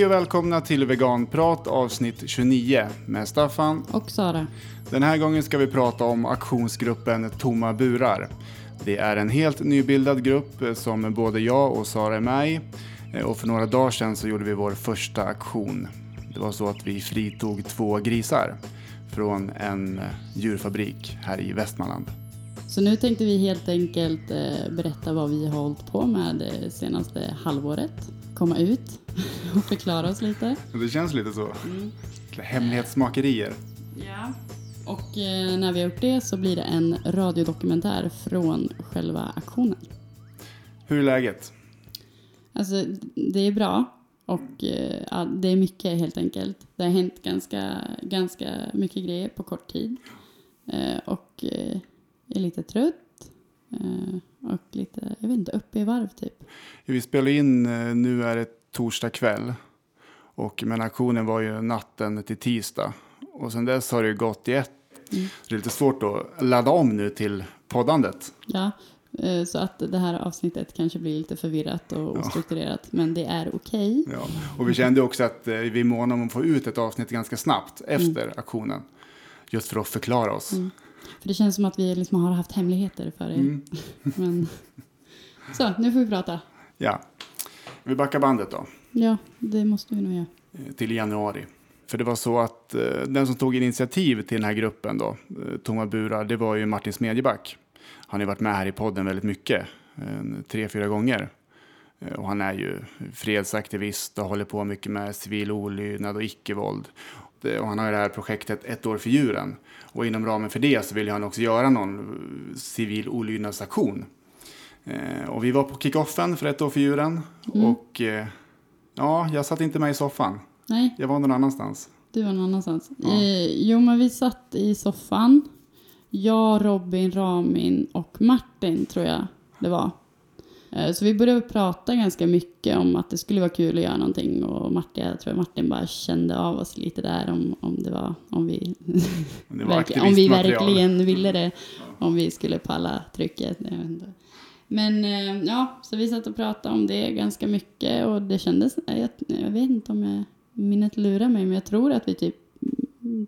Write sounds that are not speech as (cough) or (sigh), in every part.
Hej och välkomna till Veganprat avsnitt 29 med Staffan. Och Sara. Den här gången ska vi prata om aktionsgruppen Tomma burar. Det är en helt nybildad grupp som både jag och Sara är med i. Och för några dagar sedan så gjorde vi vår första aktion. Det var så att vi fritog två grisar från en djurfabrik här i Västmanland. Så nu tänkte vi helt enkelt eh, berätta vad vi har hållit på med det senaste halvåret. Komma ut (laughs) och förklara oss lite. Det känns lite så. Mm. Hemlighetsmakerier. Ja. Och eh, när vi har gjort det så blir det en radiodokumentär från själva aktionen. Hur är läget? Alltså, det är bra. Och eh, ja, det är mycket helt enkelt. Det har hänt ganska, ganska mycket grejer på kort tid. Eh, och eh, jag är lite trött. Eh, och lite, jag vet inte, uppe i varv typ. Vi spelar in, eh, nu är det torsdag kväll. Och, men aktionen var ju natten till tisdag. Och sen dess har det gått i ett. Mm. det är lite svårt att ladda om nu till poddandet. Ja, eh, så att det här avsnittet kanske blir lite förvirrat och ostrukturerat. Ja. Men det är okej. Okay. Ja. Och vi kände också att vi är måna om att få ut ett avsnitt ganska snabbt efter mm. aktionen. Just för att förklara oss. Mm. För det känns som att vi liksom har haft hemligheter för er. Mm. (laughs) Men, så, nu får vi prata. Ja. Vi backar bandet då. Ja, det måste vi nog göra. Eh, till januari. För det var så att eh, den som tog initiativ till den här gruppen då, eh, Tomma burar, det var ju Martin Smedjeback. Han har varit med här i podden väldigt mycket, eh, tre, fyra gånger. Eh, och han är ju fredsaktivist och håller på mycket med civil olydnad och icke-våld. Eh, och han har ju det här projektet Ett år för djuren. Och inom ramen för det så vill han också göra någon eh, civil olydnadsaktion. Eh, och vi var på kickoffen för Ett år för djuren. Mm. Och eh, ja, jag satt inte med i soffan. Nej. Jag var någon annanstans. Du var någon annanstans. Ja. Eh, jo, men vi satt i soffan. Jag, Robin, Ramin och Martin tror jag det var. Eh, så vi började prata ganska mycket om att det skulle vara kul att göra någonting och Martin, jag tror Martin bara kände av oss lite där om, om det var, om vi, verkligen, om vi verkligen ville det, om vi skulle palla trycket. Men eh, ja, så vi satt och pratade om det ganska mycket och det kändes, jag, jag vet inte om jag, minnet lurar mig, men jag tror att vi typ,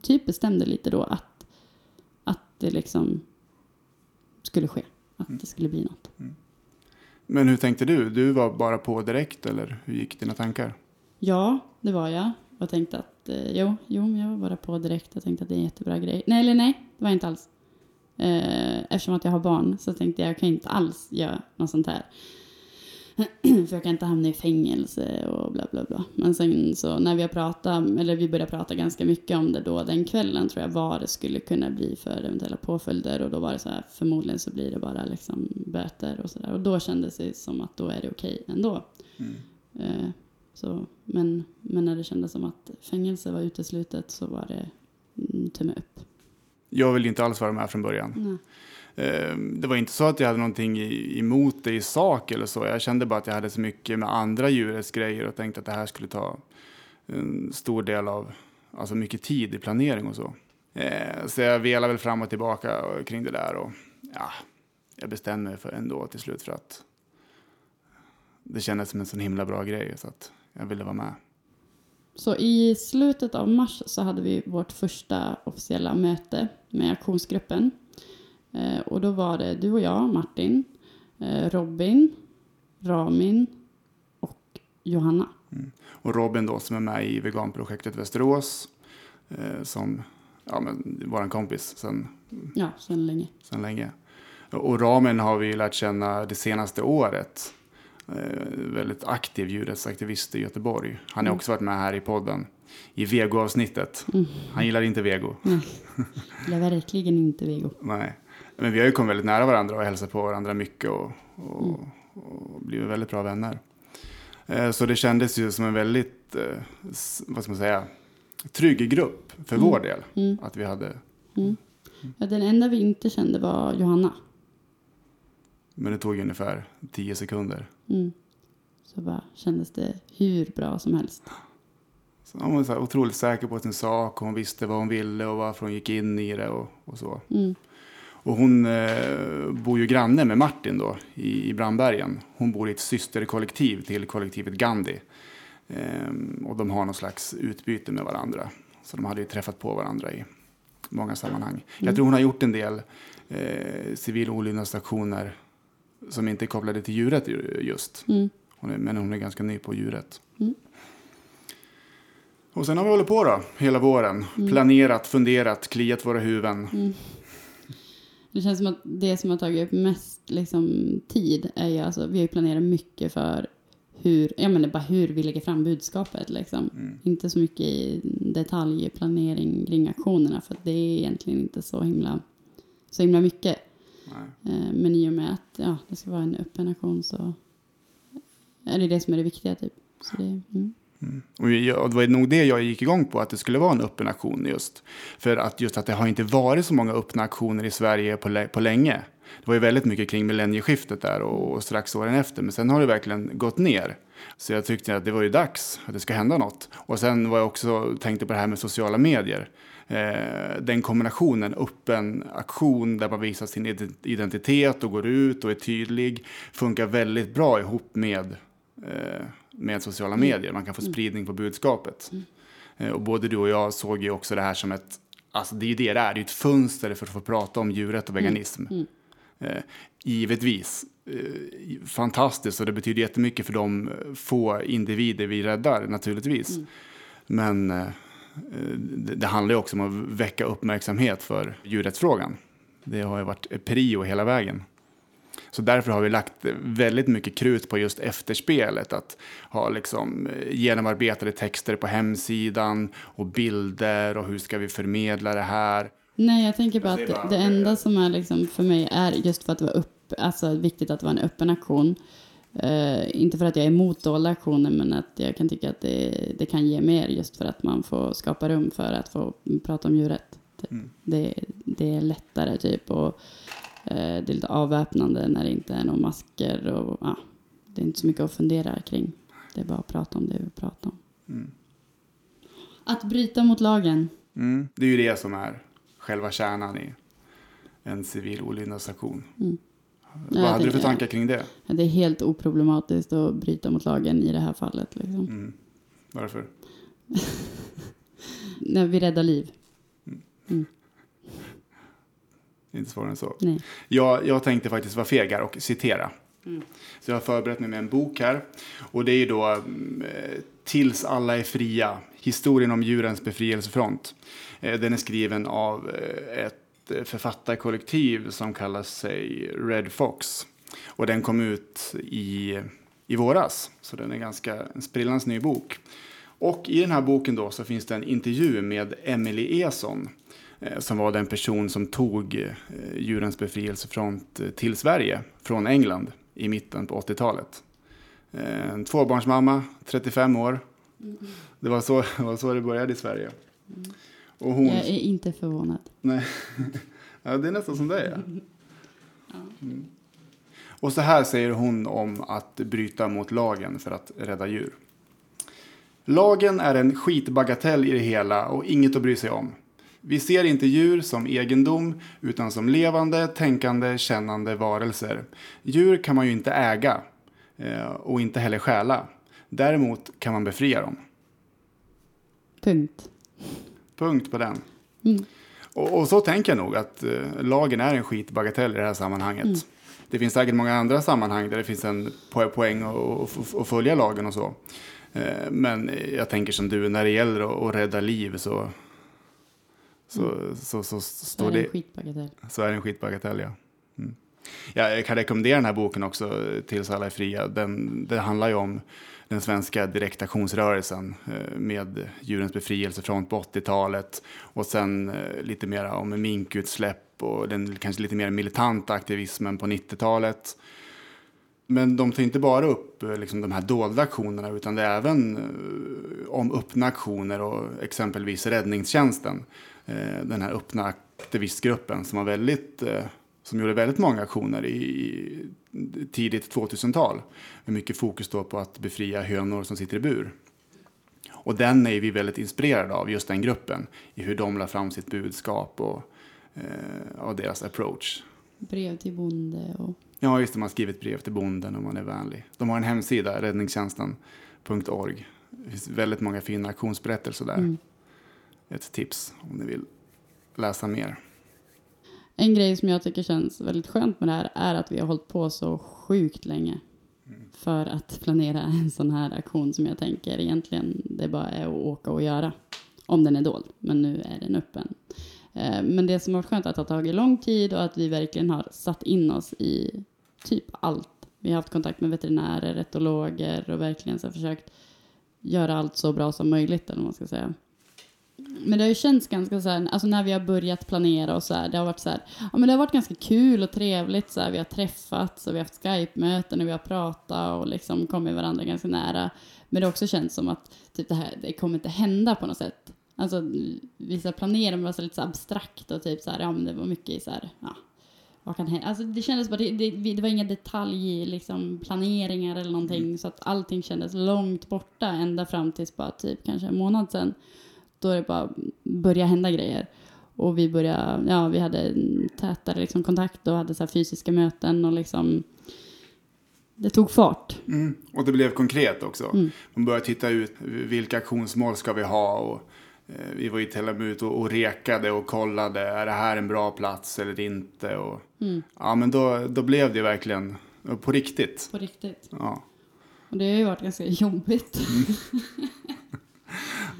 typ bestämde lite då att, att det liksom skulle ske, att det skulle bli något. Mm. Men hur tänkte du? Du var bara på direkt eller hur gick dina tankar? Ja, det var jag. Och tänkte att eh, jo, jo, jag var bara på direkt. Jag tänkte att det är en jättebra grej. Nej, eller nej, det var inte alls. Eh, eftersom att jag har barn så tänkte jag, jag kan inte alls göra något sånt här. (clears throat) för jag kan inte hamna i fängelse och bla bla bla. Men sen så när vi har pratat, eller vi började prata ganska mycket om det då den kvällen tror jag vad det skulle kunna bli för eventuella påföljder och då var det så här förmodligen så blir det bara liksom böter och sådär och då kändes det som att då är det okej ändå. Mm. Eh, så, men, men när det kändes som att fängelse var uteslutet så var det mm, tumme upp. Jag vill inte alls vara med från början. Nej. Eh, det var inte så att jag hade någonting emot det i sak eller så. Jag kände bara att jag hade så mycket med andra djurets grejer och tänkte att det här skulle ta en stor del av, alltså mycket tid i planering och så. Eh, så jag velade väl fram och tillbaka kring det där och ja, jag bestämde mig för ändå till slut för att det kändes som en så himla bra grej så att jag ville vara med. Så i slutet av mars så hade vi vårt första officiella möte med aktionsgruppen. Eh, och då var det du och jag, Martin, eh, Robin, Ramin och Johanna. Mm. Och Robin då som är med i veganprojektet Västerås, eh, som ja, men, vår kompis sen, ja, sen länge. Sen länge. Och Ramin har vi lärt känna det senaste året. Väldigt aktiv djurrättsaktivist i Göteborg. Han har mm. också varit med här i podden i vego-avsnittet. Mm. Han gillar inte vego. Nej, gillar verkligen inte vego. Nej. Men vi har ju kommit väldigt nära varandra och hälsat på varandra mycket och, och, mm. och blivit väldigt bra vänner. Eh, så det kändes ju som en väldigt, eh, vad ska man säga, trygg grupp för mm. vår del. Mm. Att vi hade... Mm. Ja, den enda vi inte kände var Johanna. Men det tog ungefär tio sekunder. Mm. Så bara kändes det hur bra som helst. Så hon var så otroligt säker på sin sak. Hon visste vad hon ville och varför hon gick in i det och, och så. Mm. Och hon eh, bor ju granne med Martin då i, i Brandbergen. Hon bor i ett systerkollektiv till kollektivet Gandhi. Ehm, och de har någon slags utbyte med varandra. Så de hade ju träffat på varandra i många sammanhang. Jag tror hon har gjort en del eh, civil olydnadsaktioner som inte är kopplade till djuret just. Mm. Hon är, men hon är ganska ny på djuret. Mm. Och sen har vi hållit på då, hela våren. Mm. Planerat, funderat, kliat våra huvuden. Det känns som att det som har tagit upp mest liksom, tid är ju alltså, vi har ju planerat mycket för hur, jag menar bara hur vi lägger fram budskapet liksom. Mm. Inte så mycket i detaljplanering kring aktionerna för att det är egentligen inte så himla, så himla mycket. Nej. Eh, Men i och med att ja, det ska vara en öppen aktion så är det det som är det viktiga typ. Så det, mm. Och jag- och det var nog det jag gick igång på, att det skulle vara en öppen aktion just. För att just att det har inte varit så många öppna aktioner i Sverige på, på länge. Det var ju väldigt mycket kring millennieskiftet där och, och strax åren efter. Men sen har det verkligen gått ner. Så jag tyckte att det var ju dags att det ska hända något. Och sen var jag också tänkte på det här med sociala medier. Eh, den kombinationen, öppen aktion där man visar sin identitet och går ut och är tydlig, funkar väldigt bra ihop med eh, med sociala medier. Man kan få spridning på budskapet. Eh, Och både du och jag såg ju också det här som ett, alltså det är ju det det är, det är ett fönster för att få prata om djurrätt och veganism. Eh, givetvis eh, fantastiskt och det betyder jättemycket för de få individer vi räddar naturligtvis. Men eh, det, det handlar ju också om att väcka uppmärksamhet för djurrättsfrågan. Det har ju varit prio hela vägen. Så därför har vi lagt väldigt mycket krut på just efterspelet. Att ha liksom eh, genomarbetade texter på hemsidan och bilder och hur ska vi förmedla det här. Nej, jag tänker bara Jag att bara det, enda som är liksom för mig är just för att det var upp, alltså viktigt att det var en öppen aktion. Eh, inte för att jag är emot dolda aktioner, men att jag kan tycka att det, det kan ge mer just för att man får skapa rum för att få prata om djurrätt. Typ. Mm. Det, det är lättare typ och det är lite avväpnande när det inte är några masker och ja, det är inte så mycket att fundera kring. Det är bara att prata om det vi pratar om. Mm. Att bryta mot lagen. Mm. Det är ju det som är själva kärnan i en civil olydnadsaktion. Mm. Vad hade du för tankar kring det? Det är helt oproblematiskt att bryta mot lagen i det här fallet. Liksom. Mm. Varför? (laughs) När vi räddar liv. Inte svårare än så. Nej. Jag, jag tänkte faktiskt vara feg här och citera. Så jag har förberett mig med en bok här. Och det är då mm, eh, Tills alla är fria. Historien om djurens befrielsefront. Eh, Den är skriven av eh, ett författarkollektiv som kallar sig Red Fox. Och den kom ut i, i våras. Så den är ganska en sprillans ny bok. Och i den här boken då så finns det en intervju med Emily Eson som var den person som tog eh, djurens befrielsefront eh, till Sverige från England i mitten på 80-talet. Eh, En tvåbarnsmamma, 35 år. Det var så (laughs) det, var så det började i Sverige. Och hon... Jag är inte förvånad. Nej. (laughs) ja, det är nästan som det är. Mm. Och så här säger hon om att bryta mot lagen för att rädda djur. Lagen är en skitbagatell i det hela och inget att bry sig om. Vi ser inte djur som egendom utan som levande, tänkande, kännande varelser. Djur kan man ju inte äga eh, och inte heller stjäla. Däremot kan man befria dem. Punkt. Punkt på den. Mm. Och, och så tänker jag nog att eh, lagen är en skitbagatell i det här sammanhanget. Det finns säkert många andra sammanhang där det finns en po- poäng att följa lagen och så. Eh, men jag tänker som du, när det gäller att, att rädda liv så, så, så, så, Så står är det det, en skitbagatell. så är det en skitbagatell, ja. Mm. ja. Jag kan rekommendera den här boken också, Tills alla är fria. Den, det handlar ju om den svenska direktaktionsrörelsen eh, med djurens befrielsefront på 80-talet och sen eh, lite mer om minkutsläpp och den kanske lite mer militanta aktivismen på 90-talet. Men de tar inte bara upp eh, liksom, de här dolda aktionerna utan det är även eh, om öppna aktioner och exempelvis räddningstjänsten. Eh, den här öppna aktivistgruppen som, var väldigt, eh, som gjorde väldigt många aktioner i, tidigt 2000-tal. Med mycket fokus då på att befria hönor som sitter i bur. Och den är vi väldigt inspirerade av, just den gruppen. I hur de la fram sitt budskap och, eh, och deras approach. Brev till bonde och... Ja, just det. Man skriver ett brev till bonden om man är vänlig. De har en hemsida, räddningstjänsten.org. Det finns väldigt många fina auktionsberättelser där. Mm. Ett tips om ni vill läsa mer. En grej som jag tycker känns väldigt skönt med det här är att vi har hållit på så sjukt länge för att planera en sån här aktion som jag tänker egentligen det bara är att åka och göra. Om den är dold, men nu är den öppen. Eh, Men det som har varit skönt är att det har tagit lång tid och att vi verkligen har satt in oss i typ allt. Vi har haft kontakt med veterinärer, etologer och verkligen så försökt göra allt så bra som möjligt eller vad man ska säga. Men det har ju känts ganska så här, alltså när vi har börjat planera och så här, det har varit så här, ja men det har varit ganska kul och trevligt så här, vi har träffats och vi har haft Skype-möten och vi har pratat och liksom kommit varandra ganska nära. Men det har också känts som att typ det här, det kommer inte hända på något sätt. Alltså vissa planerade men var så lite så abstrakt och typ så här, ja men det var mycket i så här, ja, vad kan hända? Alltså det kändes bara, det, det, det var inga detalj, liksom planeringar eller någonting så att allting kändes långt borta ända fram tills bara typ kanske en månad sedan. Då det bara började hända grejer. Och vi började, ja vi hade tätare liksom kontakt och hade så fysiska möten och liksom det tog fart. Mm. Och det blev konkret också. Mm. Man började titta ut vilka aktionsmål ska vi ha. Och, vi var och med ute och, och rekade och kollade. Är det här en bra plats eller inte? Och, Mm. Ja, men då, då blev det verkligen på riktigt. På riktigt. Ja. Och det har ju varit ganska jobbigt. (laughs)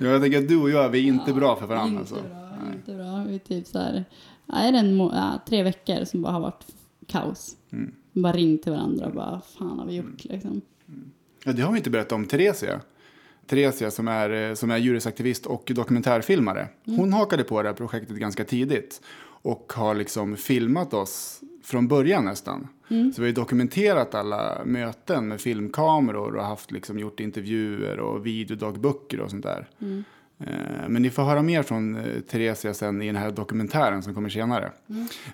Jag tänker att du och jag, vi är inte Ja, bra för varandra. Inte Alltså. bra, Nej. inte bra. Vi är typ så här, är det en ja, tre veckor som bara har varit kaos. Mm. Bara ringt till varandra och bara, fan har vi gjort liksom. Ja, det har vi inte berättat om Theresia. Theresia som är, eh, som är djurrättsaktivist och dokumentärfilmare. Hon hakade på det här projektet ganska tidigt och har liksom filmat oss från början nästan. Så vi har dokumenterat alla möten med filmkameror och haft liksom gjort intervjuer och videodagböcker och sånt där. Eh, Men ni får höra mer från eh, Theresia sen i den här dokumentären som kommer senare.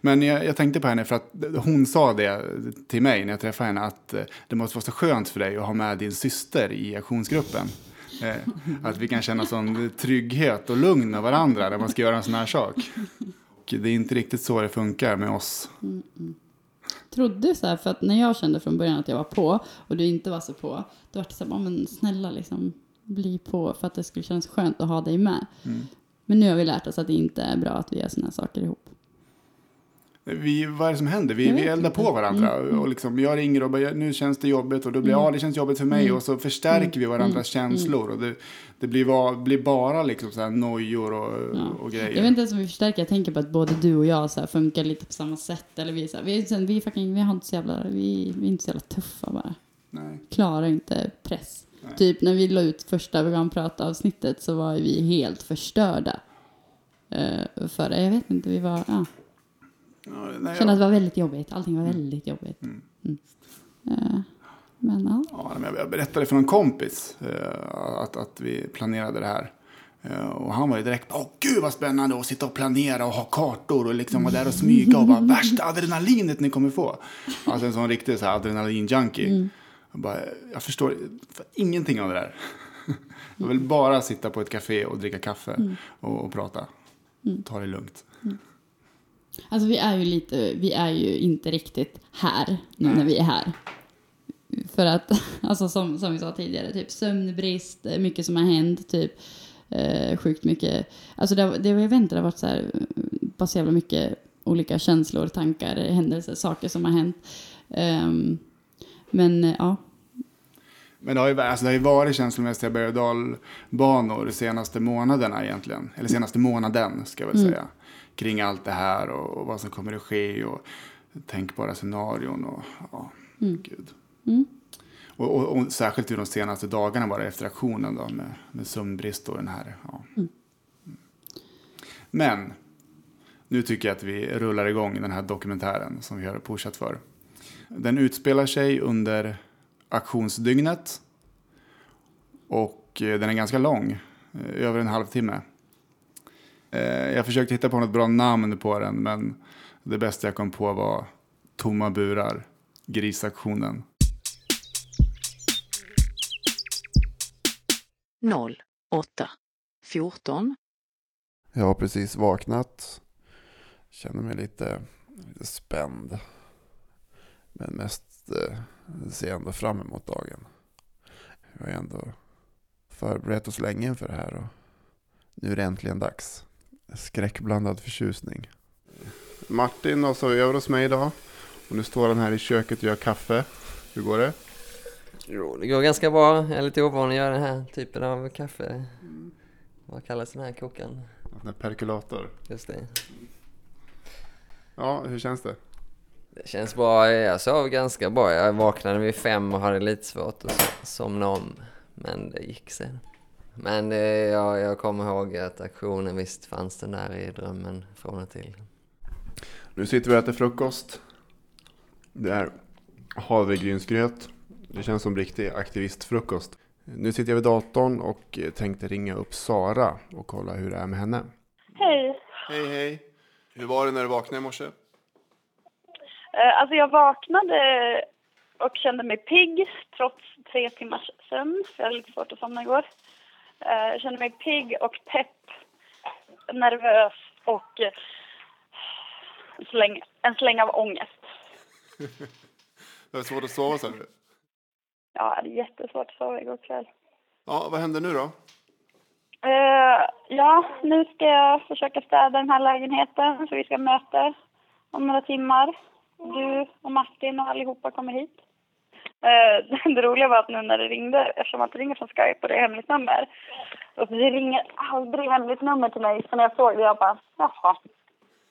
Men jag, jag tänkte på henne för att hon sa det till mig när jag träffade henne att det måste vara så skönt för dig att ha med din syster i aktionsgruppen. Eh, Att vi kan känna sån trygghet och lugn med varandra när man ska göra en sån här sak. Och det är inte riktigt så det funkar med oss. Trodde så här, för att när jag kände från början att jag var på och du inte var så på, då var det så här, "Ja, men snälla liksom, bli på för att det skulle kännas skönt att ha dig med. Mm. Men nu har vi lärt oss att det inte är bra att vi gör såna här saker ihop. Vi, vad är det som händer? Vi, vi vet eldar på varandra. Mm, mm. Och liksom, jag ringer och bara, nu känns det jobbigt. Och då blir Mm. ja, det känns jobbigt för mig. Mm. Och så förstärker vi varandras Mm. känslor. Och det, det blir, va, blir bara liksom så här nojor och, Ja. och grejer. Jag vet inte ens om vi förstärker, jag tänker på att både du och jag så funkar lite på samma sätt. Eller vi, så här, vi, vi, fucking, vi, har inte så jävla, vi, vi är inte så jävla tuffa bara. Nej. Klarar inte press. Nej. Typ när vi la ut första veganprata-avsnittet så var vi helt förstörda. Uh, för det. Jag vet inte, vi var... Ja. Nej, Kände att det var väldigt jobbigt. Allting var väldigt jobbigt. Mm. Mm. Eh, men ja. Ja, men jag berättade för en kompis eh, att, att vi planerade det här. Eh, och han var ju direkt, åh gud vad spännande att sitta och planera och ha kartor och liksom vara där och smyga och bara värsta adrenalinet ni kommer få. Alltså en sån riktig så här adrenalin-junkie. Mm. Mm. Jag, bara, jag förstår ingenting av det där. Jag vill bara sitta på ett café och dricka kaffe Mm. och, och prata. Ta det lugnt. Alltså vi är ju lite, vi är ju inte riktigt här nu när vi är här. För att, (laughs) alltså som, som vi sa tidigare, typ sömnbrist, mycket som har hänt, typ eh, sjukt mycket. Alltså det, det, jag det har varit så här, bara så jävla mycket olika känslor, tankar, händelser, saker som har hänt. Ehm, men eh, ja, Men det har ju, alltså det har ju varit känslomässiga berg och dalbanor de senaste månaderna egentligen. Eller senaste månaden ska jag väl Mm. säga. Kring allt det här och, och vad som kommer att ske och tänkbara scenarion och ja, Mm. gud. Mm. Och, och, och särskilt i de senaste dagarna bara efter aktionen då med, med sömnbrist och den här. Ja. Mm. Men nu tycker jag att vi rullar igång den här dokumentären som vi har pushat för. Den utspelar sig under auktionsdygnet. Och eh, den är ganska lång, eh, över en halvtimme. Eh, Jag försökte hitta på något bra namn på den, men det bästa jag kom på var Tomma burar, grisaktionen. 0, 8, 14, Jag har precis vaknat. Känner mig lite, lite spänd. Men mest eh, ser jag ändå fram emot dagen. Jag har ändå förberett oss länge inför det här och nu är det äntligen dags. Skräckblandad förtjusning. Martin har sovit över hos mig idag och nu står han här i köket och gör kaffe. Hur går det? Jo, det går ganska bra. Jag är lite ovan att göra den här typen av kaffe. Vad kallas den här kokan? Den perkulator. Just det. Ja, hur känns det? Det känns bra. Jag sov ganska bra. Jag vaknade vid fem och hade lite svårt att so- somna om. Men det gick sen. Men eh, ja, jag kommer ihåg att aktionen visst fanns den där i drömmen från och till. Nu sitter vi och äter frukost. Det är havregrynsgröt. Det känns som riktig aktivistfrukost. Nu sitter jag vid datorn och tänkte ringa upp Sara och kolla hur det är med henne. Hej. Hej hej! Hur var det när du vaknade i morse? Eh, Alltså jag vaknade och kände mig pigg trots tre timmars sömn. För jag hade lite svårt att somna igår. Eh, Jag kände mig pigg och pepp, nervös och eh, en släng, en släng av ångest. (laughs) Det var svårt att sova sa du? Ja, jag hade jättesvårt att sova igår kväll. Ja, vad händer nu då? Eh, ja, nu ska jag försöka städa den här lägenheten så vi ska möta om några timmar. Du och Martin och allihopa kommer hit. Eh, (laughs) det roliga var att nu när det ringde, eftersom att det ringer från Skype och det är hemligt nummer. Och det ringer aldrig hemligt nummer till mig. Så när jag såg det, jag bara, jaha,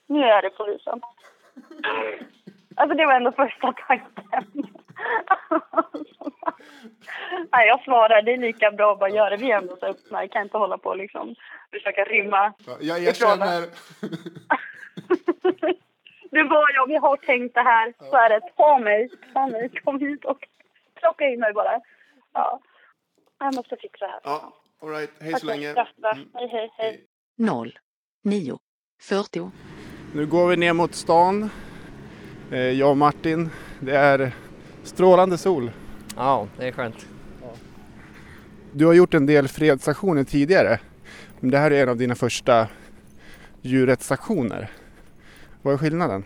nu är det polisen. (laughs) Alltså det var ändå första tanken. (laughs) Nej, jag svarar, det är lika bra att bara göra det. Vi är ändå så öppna. Jag kan inte hålla på och liksom försöka rymma. Ja, jag erkänner. Det var jag, vi har tänkt det här. Så är det. Ta mig, ta mig, kom hit och plocka in mig bara. Ja. Jag måste fixa det här. Ja, all right. Hej Tack så länge. kraften. Hej, hej, hej. 0, 9, 40, Nu går vi ner mot stan. Eh, Jag och Martin. Det är strålande sol. Ja, det är skönt. Du har gjort en del fredsaktioner tidigare. Men det här är en av dina första djurrättsaktioner. Vad är skillnaden?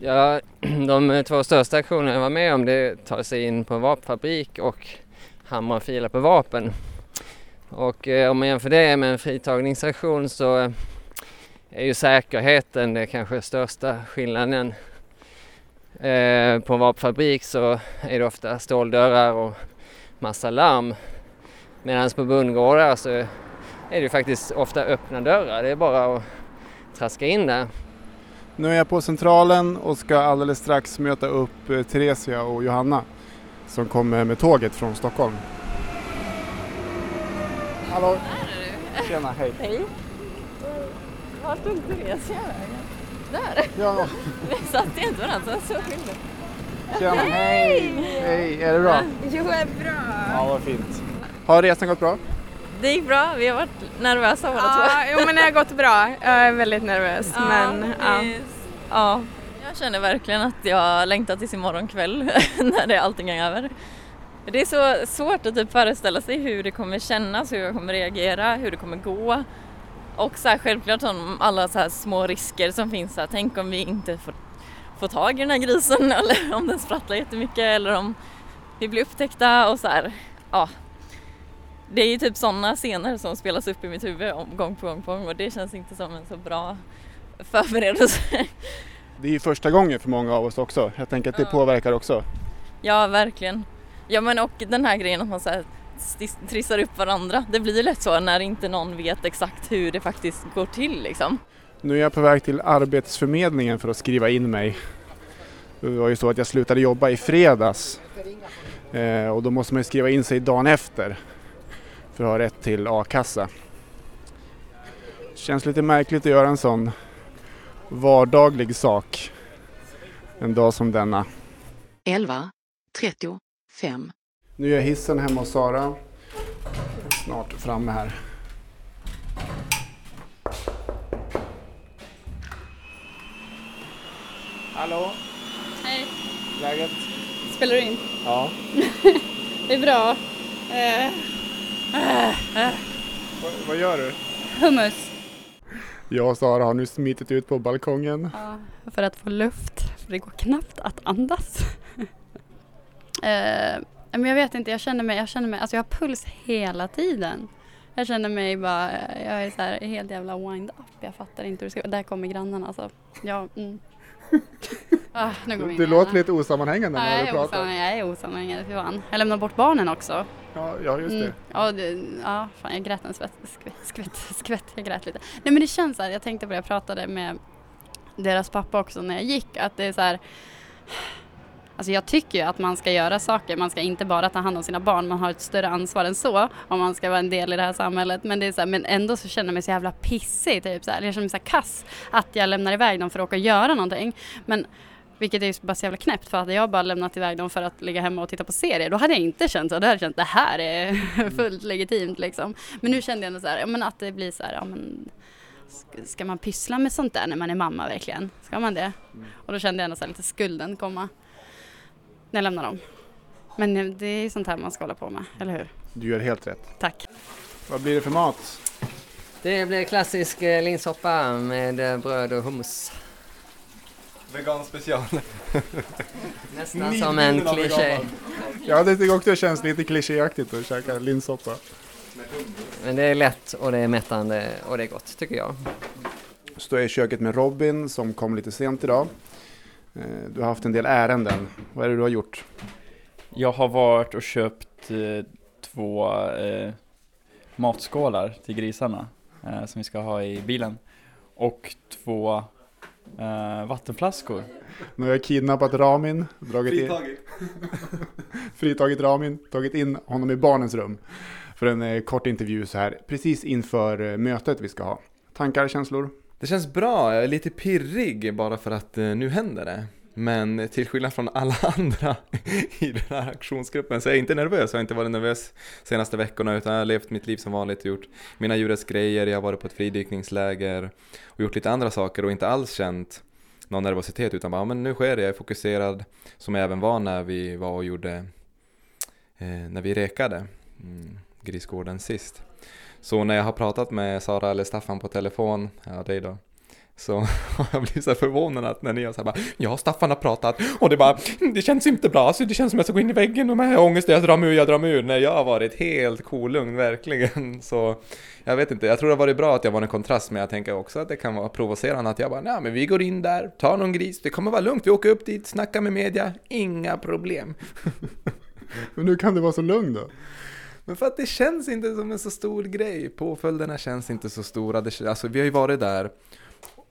Ja, (clears throat) de två största aktionerna jag var med om det är att ta sig in på en vapenfabrik och hamra och fila på vapen. Och eh, om man jämför det med en fritagningsaktion så eh, är ju säkerheten det kanske största skillnaden. Eh, på en vapenfabrik så är det ofta ståldörrar och massa larm. Medan på bondgårdar så är det ju faktiskt ofta öppna dörrar. Det är bara att traska in där. Nu är jag på Centralen och ska alldeles strax möta upp eh, Theresia och Johanna som kommer med tåget från Stockholm. Hallå! Tjena, hej! Hej. Var tog Theresia vägen? Där! Ja, (laughs) Vi satt inte varandra, så skilde. tjena! Hej! Hej, är det bra? Jo, är bra. Ja, vad fint. Har resan gått bra? Det gick bra, vi har varit nervösa båda två. Ja, jo men det har gått bra. Jag är väldigt nervös men ja. ja. Jag känner verkligen att jag längtar tills imorgon kväll (laughs) när det allting är över. Det är så svårt att typ föreställa sig hur det kommer kännas, hur jag kommer reagera, hur det kommer gå. Och så här, självklart om alla så små risker som finns. Så här, tänk om vi inte får, får tag i den här grisen (laughs) eller om den sprattlar jättemycket eller om vi blir upptäckta och så här. Ja. Det är ju typ sådana scener som spelas upp i mitt huvud om, gång på gång på gång och det känns inte som en så bra förberedelse. Det är ju första gången för många av oss också. Jag tänker att det Ja. påverkar också. Ja, verkligen. Ja, men och den här grejen att man så här trissar upp varandra. Det blir lätt så när inte någon vet exakt hur det faktiskt går till liksom. Nu är jag på väg till Arbetsförmedlingen för att skriva in mig. Det var ju så att jag slutade jobba i fredags eh, och då måste man ju skriva in sig dagen efter för att ha rätt till a-kassa. Känns lite märkligt att göra en sån vardaglig sak en dag som denna. 11, 35, Nu är hissen hemma hos Sara. Snart framme här. Hallå? Hej. Läget? Spelar du in? Ja. (laughs) Det är bra. Eh, Vad, vad gör du? hummus. Jag och Sara har nu smitit ut på balkongen. Ja, för att få luft. För det går knappt att andas. (laughs) eh, Men jag vet inte, jag känner mig, jag känner mig, alltså jag har puls hela tiden. Jag känner mig bara, jag är så här helt jävla wind up. Jag fattar inte hur det ska Där kommer grannarna alltså. Ja, mm. (laughs) ah, nu går Du låter lite osammanhängande när jag du pratar. jag är osammanhängande, fy fan. Jag lämnar bort barnen också. Ja, ja, just det. Mm. Ja, det, ja, fan jag grät en skvätt, skvätt, skvätt, (laughs) skvätt, jag grät lite. Nej men det känns så här, jag tänkte på det, jag pratade med deras pappa också när jag gick, att det är så här (sighs) Alltså jag tycker ju att man ska göra saker, man ska inte bara ta hand om sina barn, man har ett större ansvar än så om man ska vara en del i det här samhället. Men, det är så här, men ändå så känner jag mig så jävla pissig, typ så här. jag känner mig så här kass att jag lämnar iväg dem för att åka och göra någonting. Men vilket är ju bara så jävla knäppt för hade jag bara lämnat iväg dem för att ligga hemma och titta på serier då hade jag inte känt så. Då hade jag känt det här är (laughs) fullt legitimt liksom. Men nu kände jag ändå så här, ja, men att det blir så här, ja men sk- ska man pyssla med sånt där när man är mamma verkligen? Ska man det? Och då kände jag ändå så här lite skulden komma när jag lämnar dem. Men det är ju sånt här man ska hålla på med, eller hur? Du gör helt rätt. Tack. Vad blir det för mat? Det blir klassisk eh, linssoppa med eh, bröd och hummus. Vegan special. (laughs) Nästan som en kliché. Ja, det tycker jag också det känns lite klichéaktigt att käka linssoppa. Men det är lätt och det är mättande och det är gott tycker jag. Står jag i köket med Robin som kom lite sent idag. Eh, Du har haft en del ärenden. Vad är det du har gjort? Jag har varit och köpt eh, två eh, matskålar till grisarna eh, som vi ska ha i bilen. Och två eh, vattenflaskor. Nu har jag kidnappat Ramin, dragit in, Fritagit. (laughs) fritagit Ramin, tagit in honom i barnens rum för en eh, kort intervju så här precis inför eh, mötet vi ska ha. Tankar, känslor? Det känns bra, jag är lite pirrig bara för att eh, nu händer det. Men till skillnad från alla (laughs) andra i den här aktionsgruppen så är jag inte nervös. Jag har inte varit nervös senaste veckorna utan jag har levt mitt liv som vanligt och gjort mina djurrättsgrejer, jag har varit på ett fridykningsläger och gjort lite andra saker och inte alls känt någon nervositet utan bara ja, men nu sker det, jag är fokuserad som jag även var när vi var och gjorde eh, när vi rekade mm, Grisgården sist. Så när jag har pratat med Sara eller Staffan på telefon, ja dig då, så har (laughs) jag blivit så förvånad att när ni har så här bara Ja, Staffan har pratat. Och det bara Det känns inte bra, så det känns som jag ska gå in i väggen och med ångest. Jag drar mig ur, jag drar mig ur. När jag har varit helt kolugn, verkligen. (laughs) Så jag vet inte, jag tror det har varit bra att jag var en kontrast Men jag tänker också att det kan vara provocerande att jag bara Nej men vi går in där, tar någon gris, det kommer vara lugnt. Vi åker upp dit, snackar med media, inga problem. (laughs) Men nu kan du vara så lugn då? Men för att det känns inte som en så stor grej. Påföljderna känns inte så stora. Det, alltså, vi har ju varit där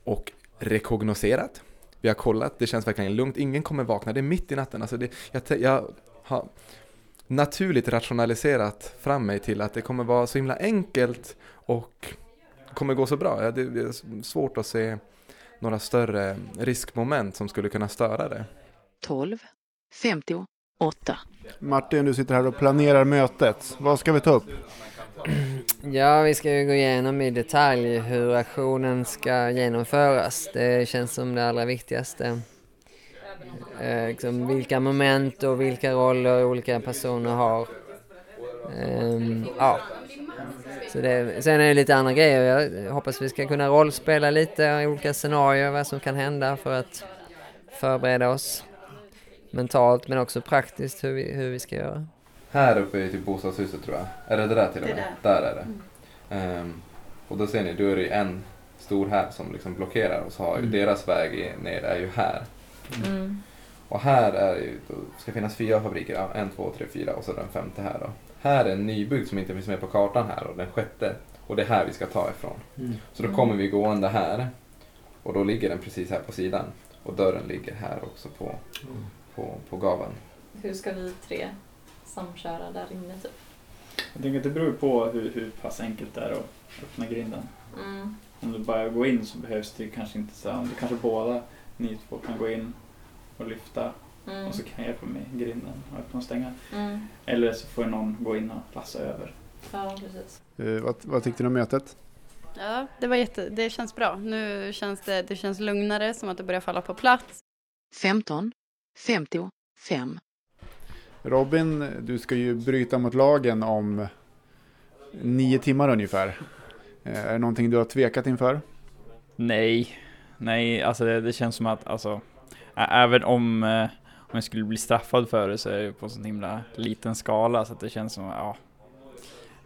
och rekognoserat. Vi har kollat, det känns verkligen lugnt. Ingen kommer vakna, det är mitt i natten. Alltså det, jag, jag har naturligt rationaliserat fram mig till att det kommer vara så himla enkelt och kommer gå så bra. Det, det är svårt att se några större riskmoment som skulle kunna störa det. 12, 58. Martin, du sitter här och planerar mötet. Vad ska vi ta upp? (clears throat) Ja, vi ska ju gå igenom i detalj hur aktionen ska genomföras. Det känns som det allra viktigaste. Eh, liksom vilka moment och vilka roller olika personer har. Eh, ja. Så det, sen är det lite andra grejer. Jag hoppas vi ska kunna rollspela lite i olika scenarier, vad som kan hända för att förbereda oss mentalt men också praktiskt hur vi, hur vi ska göra. Här uppe är typ bostadshuset tror jag. Är det det där till och Det med? är Där är det. Ehm, och då ser ni, då är det ju en stor här som liksom blockerar och så har ju Mm. deras väg ner är ju här. Mm. Och här är det ju, då ska finnas fyra fabriker, ja, en, två, tre, fyra och så den femte här då. Här är en nybyggd som inte finns med på kartan här och den sjätte. Och det är här vi ska ta ifrån. Så då kommer vi gående här och då ligger den precis här på sidan. Och dörren ligger här också på, på, på gaveln. Hur ska vi tre samköra där inne typ? Jag tänker att det beror på hur, hur pass enkelt det är att öppna grinden. Mm. Om du bara går in så behövs det kanske inte så, om du kanske båda ni två kan gå in och lyfta Mm. och så kan jag hjälpa med grinden och öppna och stänga. Mm. Eller så får någon gå in och lassa över. Ja, precis. Eh, vad, vad tyckte du om mötet? Ja, det var jätte, det känns bra. Nu känns det, det känns lugnare, som att det börjar falla på plats. 15, 55. Robin, du ska ju bryta mot lagen om nio timmar ungefär. Eh, Är det någonting du har tvekat inför? Nej, nej, alltså det, det känns som att alltså, även om, eh, jag skulle bli straffad för det så är det på en sån himla liten skala så att det känns som, ja,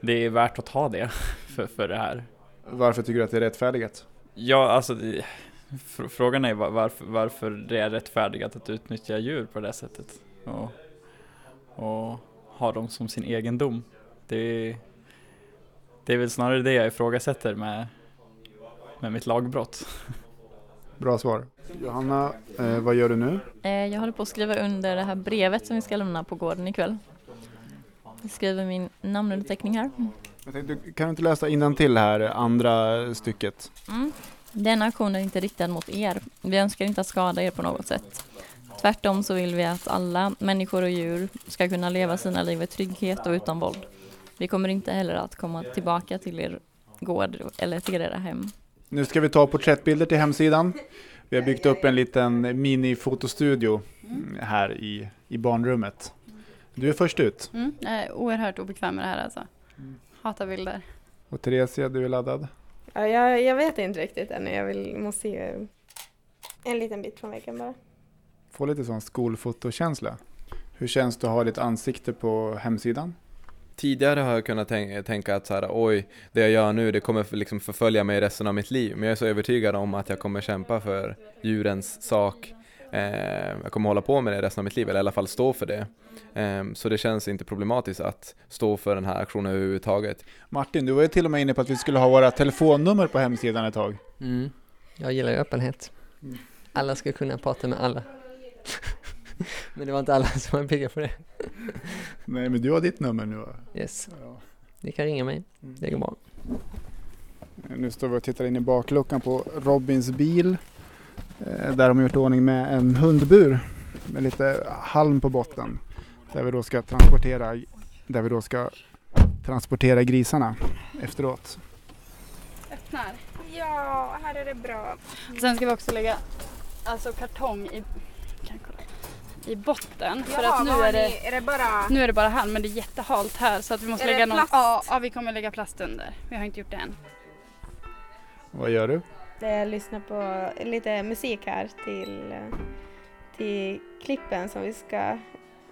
det är värt att ta det (laughs) för, för det här. Varför tycker du att det är rättfärdigat? Ja, alltså det, fr- frågan är var- varför, varför det är rättfärdigat att utnyttja djur på det sättet och, och ha dem som sin egendom. Det, det är väl snarare det jag ifrågasätter med, med mitt lagbrott. (laughs) Bra svar. Johanna, eh, vad gör du nu? Eh, Jag håller på att skriva under det här brevet som vi ska lämna på gården ikväll. Jag skriver min namnunderteckning här. Jag tänkte, kan du inte läsa till här andra stycket? Mm. Denna aktion är inte riktad mot er. Vi önskar inte att skada er på något sätt. Tvärtom så vill vi att alla människor och djur ska kunna leva sina liv i trygghet och utan våld. Vi kommer inte heller att komma tillbaka till er gård eller till era hem. Nu ska vi ta porträttbilder till hemsidan. Vi har byggt upp en liten mini-fotostudio mm, här i, i barnrummet. Du är först ut. Mm, jag är oerhört obekväm med det här alltså. Hatar bilder. Och Theresia, du är laddad. Ja, jag, jag vet inte riktigt ännu. Jag vill, måste se en liten bit från väggen bara. Få lite sån skolfotokänsla. Hur känns det att ha ditt ansikte på hemsidan? Tidigare har jag kunnat tänka, tänka att så här, oj, det jag gör nu det kommer för- liksom förfölja mig resten av mitt liv. Men jag är så övertygad om att jag kommer kämpa för djurens sak. Eh, jag kommer hålla på med det resten av mitt liv, eller i alla fall stå för det. Eh, så det känns inte problematiskt att stå för den här aktionen överhuvudtaget. Martin, du var ju till och med inne på att vi skulle ha våra telefonnummer på hemsidan ett tag. Mm. Jag gillar ju öppenhet. Alla ska kunna prata med alla. Men det var inte alla som var pigga på det. Nej, men du har ditt nummer nu va? Yes. Ni kan ringa mig. Det går bra. Nu står vi och tittar in i bakluckan på Robins bil. eh, Där de har gjort ordning med en hundbur med lite halm på botten. Där vi då ska transportera, där vi då ska transportera grisarna efteråt. Öppnar. Ja, här är det bra. Sen ska vi också lägga alltså kartong i, i botten. för Jaha, att nu är, det, ni- är det bara- nu är det bara halm men det är jättehalt här så att vi måste Är lägga någon, ja, ja, vi kommer lägga plast under. Vi har inte gjort det än. Vad gör du? Jag lyssnar på lite musik här till, till klippen som vi ska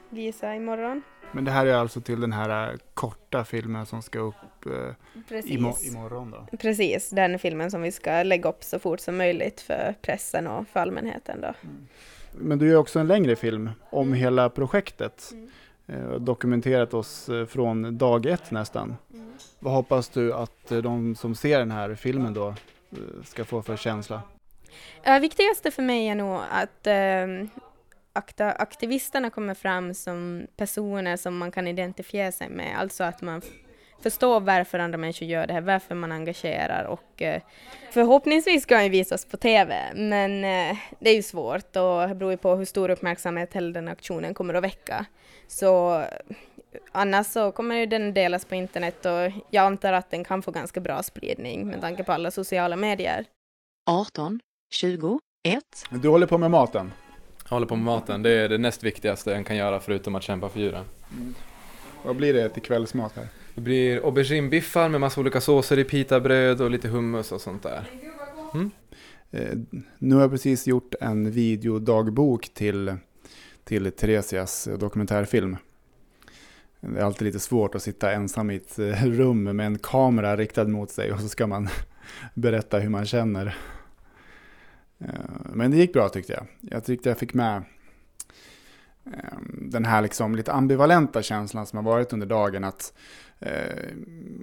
visa imorgon. Men det här är alltså till den här korta filmen som ska upp eh, Precis. imo- imorgon då? Precis, den filmen som vi ska lägga upp så fort som möjligt för pressen och för allmänheten då. Men du gör också en längre film om hela projektet. Eh, Dokumenterat oss eh, från dag ett nästan. Vad hoppas du att eh, de som ser den här filmen då ska få för känsla? Det viktigaste för mig är nog att eh, akta, aktivisterna kommer fram som personer som man kan identifiera sig med. Alltså att man f- förstår varför andra människor gör det här, varför man engagerar och eh, förhoppningsvis ska den visas på TV. Men eh, det är ju svårt och det beror ju på hur stor uppmärksamhet hela den aktionen kommer att väcka. Så eh, annars så kommer ju den delas på internet och jag antar att den kan få ganska bra spridning med tanke på alla sociala medier. 18, 20, 1. Du håller på med maten? Jag håller på med maten, det är det näst viktigaste en kan göra förutom att kämpa för djuren. Vad blir det till kvällsmat här? Det blir auberginebiffar med massa olika såser i pitabröd och lite hummus och sånt där. Mm. Eh, Nu har jag precis gjort en videodagbok till, till Theresias dokumentärfilm. Det är alltid lite svårt att sitta ensam i ett eh, rum med en kamera riktad mot sig och så ska man (laughs) berätta hur man känner. Eh, men det gick bra tyckte jag. Jag tyckte jag fick med eh, den här liksom lite ambivalenta känslan som har varit under dagen. att Eh,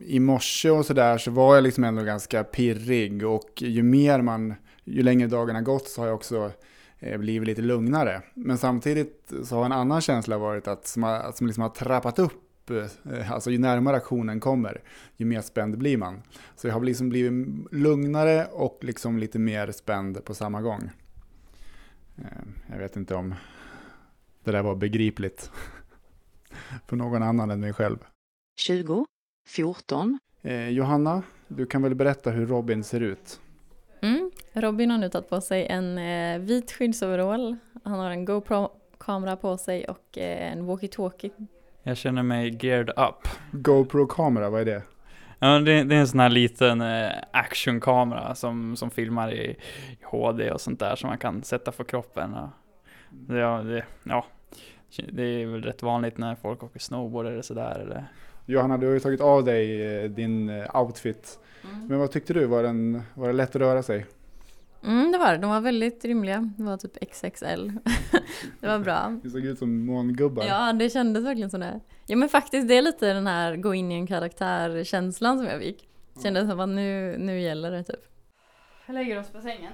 I morse och sådär så var jag liksom ändå ganska pirrig och ju mer man, ju längre dagen har gått så har jag också eh, blivit lite lugnare. Men samtidigt så har en annan känsla varit att som, har, som liksom har trappat upp, eh, alltså ju närmare aktionen kommer, ju mer spänd blir man. Så jag har liksom blivit lugnare och liksom lite mer spänd på samma gång. Eh, Jag vet inte om det där var begripligt (laughs) för någon annan än mig själv. 20, 14, Eh, Johanna, du kan väl berätta hur Robin ser ut? Mm. Robin har nu tagit på sig en eh, vit skyddsoverall. Han har en GoPro-kamera på sig och eh, en walkie-talkie. Jag känner mig geared up. GoPro-kamera, vad är det? Ja, det, det är en sån här liten eh, actionkamera som, som filmar i, i HD och sånt där som man kan sätta på kroppen. Och det, ja, det, ja, Det är väl rätt vanligt när folk åker snowboard eller sådär. Eller... Johanna, du har ju tagit av dig eh, din eh, outfit. Mm. Men vad tyckte du? Var, den, var det lätt att röra sig? Mm, det var det. De var väldigt rymliga. Det var typ XXL. (laughs) det var bra. Det såg ut som mångubbar. Ja, det kändes verkligen som det. Ja, men faktiskt, det är lite den här gå in i en karaktär-känslan som jag fick. Kändes som att nu, nu gäller det typ. Jag lägger oss på sängen.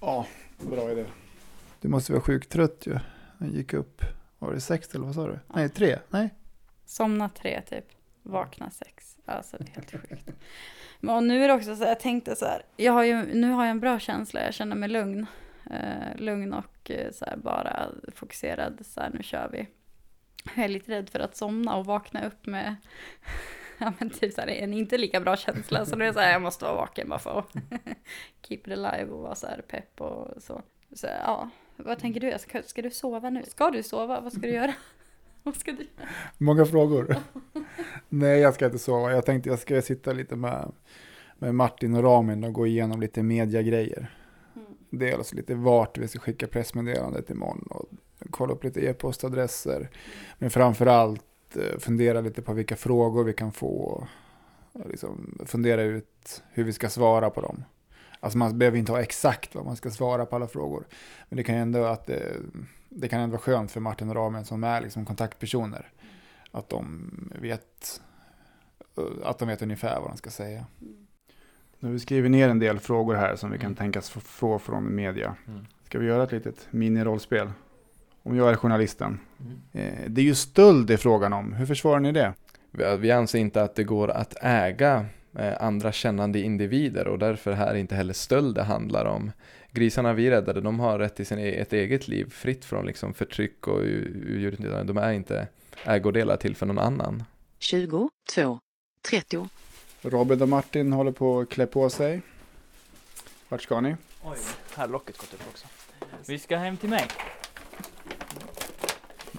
Ja, bra idé. Du måste vara sjukt trött ju. Jag gick upp, var det sex eller vad sa du? Nej, tre? Nej? Somna tre typ. Vakna sex. Alltså det är helt sjukt. (laughs) Men och nu är det också så här, jag tänkte så här. Jag har ju, nu har jag en bra känsla. Jag känner mig lugn. Eh, lugn och eh, så här, bara fokuserad. Så här, nu kör vi. Jag är lite rädd för att somna och vakna upp med (laughs) ja, men typ så här, en inte lika bra känsla. Så nu är det så här, jag måste vara vaken bara för att (laughs) keep it alive och vara så här pepp och så. så ja, vad tänker du? Ska, ska du sova nu? Ska du sova? Vad ska du göra? (laughs) Vad ska du? Många frågor. (laughs) Nej, jag ska inte sova. Jag tänkte jag ska sitta lite med, med Martin och Ramin och gå igenom lite mediagrejer. Mm. Dels lite vart vi ska skicka pressmeddelandet imorgon och kolla upp lite e-postadresser. Men framför allt eh, fundera lite på vilka frågor vi kan få. Och liksom fundera ut hur vi ska svara på dem. Alltså man behöver inte ha exakt vad man ska svara på alla frågor. Men det kan ju ändå att det, det kan ändå vara skönt för Martin och Ramen som är liksom kontaktpersoner. Att de vet att de vet ungefär vad de ska säga. Nu har vi skrivit ner en del frågor här som vi kan Mm. tänkas få- från media. Mm. Ska vi göra ett litet mini-rollspel? Om jag är journalisten. Mm. Eh, Det är ju stöld det är frågan om. Hur försvarar ni det? Vi- anser inte att det går att äga eh, andra kännande individer och därför här inte heller stöld det handlar om. Grisarna vi räddade, de har rätt till sin, e- ett eget liv fritt från liksom förtryck och utnyttjande. De är inte ägodelar till för någon annan. 20, 2, 30, Robin och Martin håller på att klä på sig. Vart ska ni? Oj, här locket gått upp också. Vi ska hem till mig.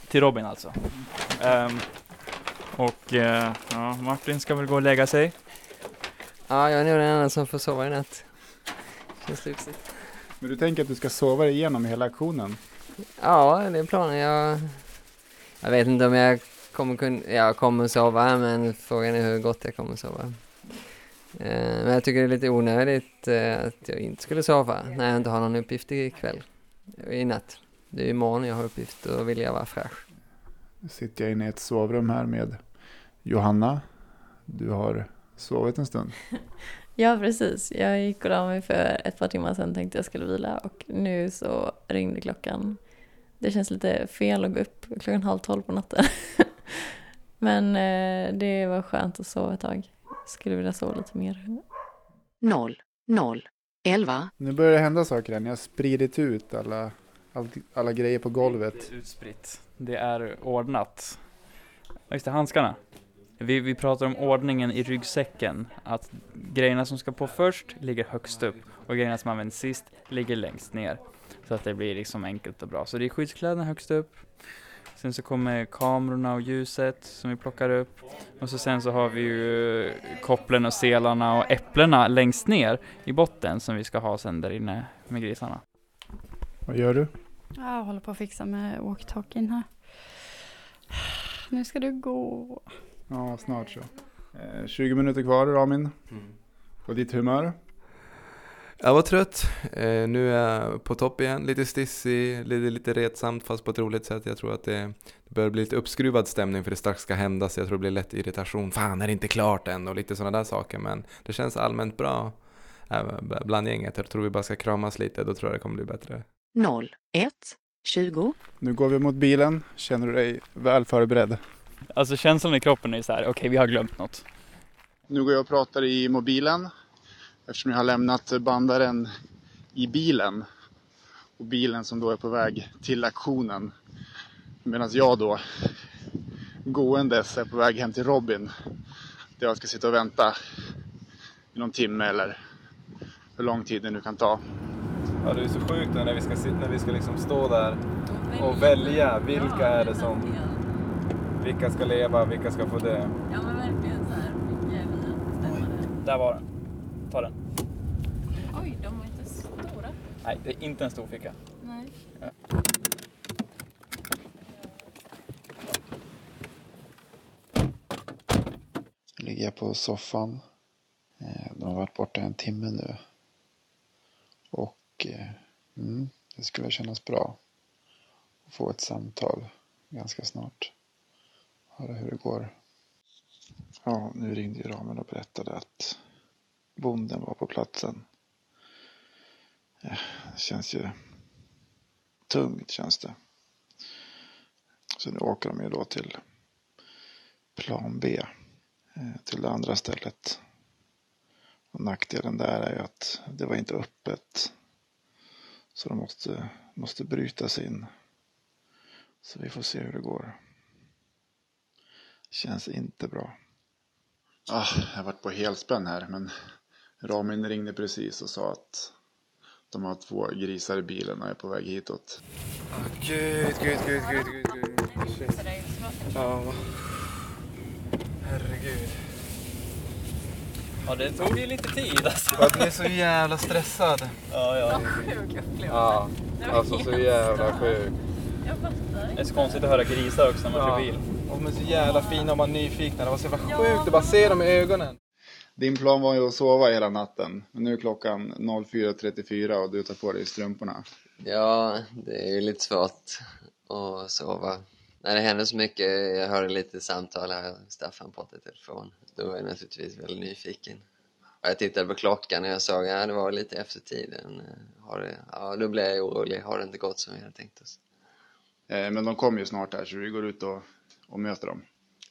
Till Robin alltså. Ehm, och eh, ja, Martin ska väl gå och lägga sig. Ja, jag är nog den enda som får sova i natt. Känns lyxigt. Men du tänker att du ska sova igenom hela aktionen? Ja, det är planen. Jag, jag vet inte om jag kommer kunna, jag kommer sova men frågan är hur gott jag kommer sova. Eh, men jag tycker det är lite onödigt eh, att jag inte skulle sova när jag inte har någon uppgift ikväll. I natt. Det är imorgon jag har uppgift och vill jag vara fräsch. Nu sitter jag inne i ett sovrum här med Johanna. Du har sovit en stund. (laughs) Ja, precis. Jag gick och la mig för ett par timmar sedan tänkte jag skulle vila och nu så ringde klockan. Det känns lite fel att gå upp klockan halv tolv på natten. (laughs) Men eh, det var skönt att sova ett tag. Skulle vilja sova lite mer. 0, 0, 11, Nu börjar det hända saker här. Ni har spridit ut alla, all, alla grejer på golvet. Det är utspritt. Det är ordnat. Just det, handskarna. Vi, vi pratar om ordningen i ryggsäcken. Att grejerna som ska på först ligger högst upp och grejerna som används sist ligger längst ner. Så att det blir liksom enkelt och bra. Så det är skyddskläderna högst upp. Sen så kommer kamerorna och ljuset som vi plockar upp. Och så sen så har vi ju kopplen och selarna och äpplena längst ner i botten som vi ska ha sen där inne med grisarna. Vad gör du? Jag håller på att fixa med walkie-talkien här. Nu ska du gå. Ja, snart så. Eh, 20 minuter kvar, Ramin. På ditt humör? Jag var trött, eh, nu är jag på topp igen, lite stissig, lite, lite retsamt fast på ett roligt sätt. Jag tror att det, det börjar bli lite uppskruvad stämning för det strax ska hända så jag tror det blir lätt irritation. Fan, är det inte klart än? Och lite sådana där saker. Men det känns allmänt bra b- bland gänget. Jag tror vi bara ska kramas lite, då tror jag det kommer bli bättre. 0, 1, 20, Nu går vi mot bilen. Känner du dig väl förberedd? Alltså känslan i kroppen är så här, okej vi har glömt något. Nu går jag och pratar i mobilen eftersom jag har lämnat bandaren i bilen. Och bilen som då är på väg till aktionen. Medan jag då gåendes är på väg hem till Robin. Där jag ska sitta och vänta i någon timme eller hur lång tid det nu kan ta. Ja, det är så sjukt när vi ska, när vi ska liksom stå där och välja vilka är det som, vilka ska leva, vilka ska få dö. Ja men verkligen så här, fick vi bestämma det. Där var den. Ta den. Oj, de var inte stora. Nej, det är inte en stor ficka. Nej. Ja. ligger jag på soffan. Eh, de har varit borta en timme nu. Och eh, mm, det skulle kännas bra att få ett samtal ganska snart. Höra hur det går. Ja, nu ringde ju Ramen och berättade att bonden var på platsen. Eh, det känns ju tungt känns det. Så nu åker de ju då till plan B. Eh, till det andra stället. Och nackdelen där är ju att det var inte öppet. Så de måste, måste bryta sig in. Så vi får se hur det går. Känns inte bra. Ah, jag har varit på helspänn här men Ramin ringde precis och sa att de har två grisar i bilen och är på väg hitåt. Gud, gud, gud, gud, gud, gud. Shit. Ja. Herregud. Ja, det tog ju lite tid alltså. Ni är så jävla stressad. Ja, ja. Ja, alltså så jävla sjuk. Det är så konstigt att höra grisar också när man kör bil. De är så jävla fina och man är nyfikna. Det var så jävla sjukt att bara se dem i ögonen. Din plan var ju att sova hela natten. Men nu är klockan 04.34 och du tar på dig strumporna. Ja, det är ju lite svårt att sova. När det händer så mycket, jag hörde lite samtal här, Staffan pratade i telefon. Då var jag naturligtvis väldigt nyfiken. Och jag tittade på klockan och jag såg att ja, det var lite efter tiden. Har det, ja, då blev jag orolig. Har det inte gått som vi hade tänkt oss? Eh, Men de kommer ju snart här så vi går ut och, och möter dem.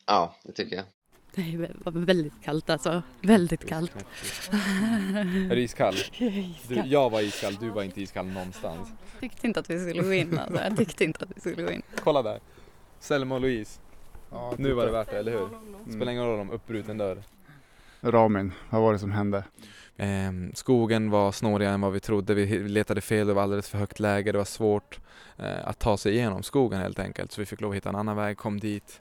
Ja, det tycker jag. Det var väldigt kallt alltså. Väldigt kallt. Är (laughs) du iskall? Jag är iskall. Du, jag var iskall, du var inte iskall någonstans. Jag tyckte inte att vi skulle gå in alltså. Jag tyckte inte att vi skulle gå in. Kolla där. Selma och Louise. Ja, Nu var det värt det, eller hur? Spelar ingen roll om uppbruten dörr. Ramin, vad var det som hände? Ehm, skogen var snårigare än vad vi trodde. Vi letade fel, det var alldeles för högt läge. Det var svårt eh, att ta sig igenom skogen helt enkelt. Så vi fick lov att hitta en annan väg, kom dit.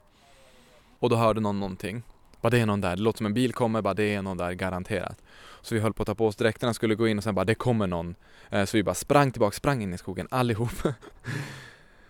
Och då hörde någon någonting. Bara det är någon där, det låter som en bil kommer, bara det är någon där garanterat. Så vi höll på att ta på oss dräkterna, skulle gå in och sen bara det kommer någon. Eh, så vi bara sprang tillbaka, sprang in i skogen allihop. (laughs)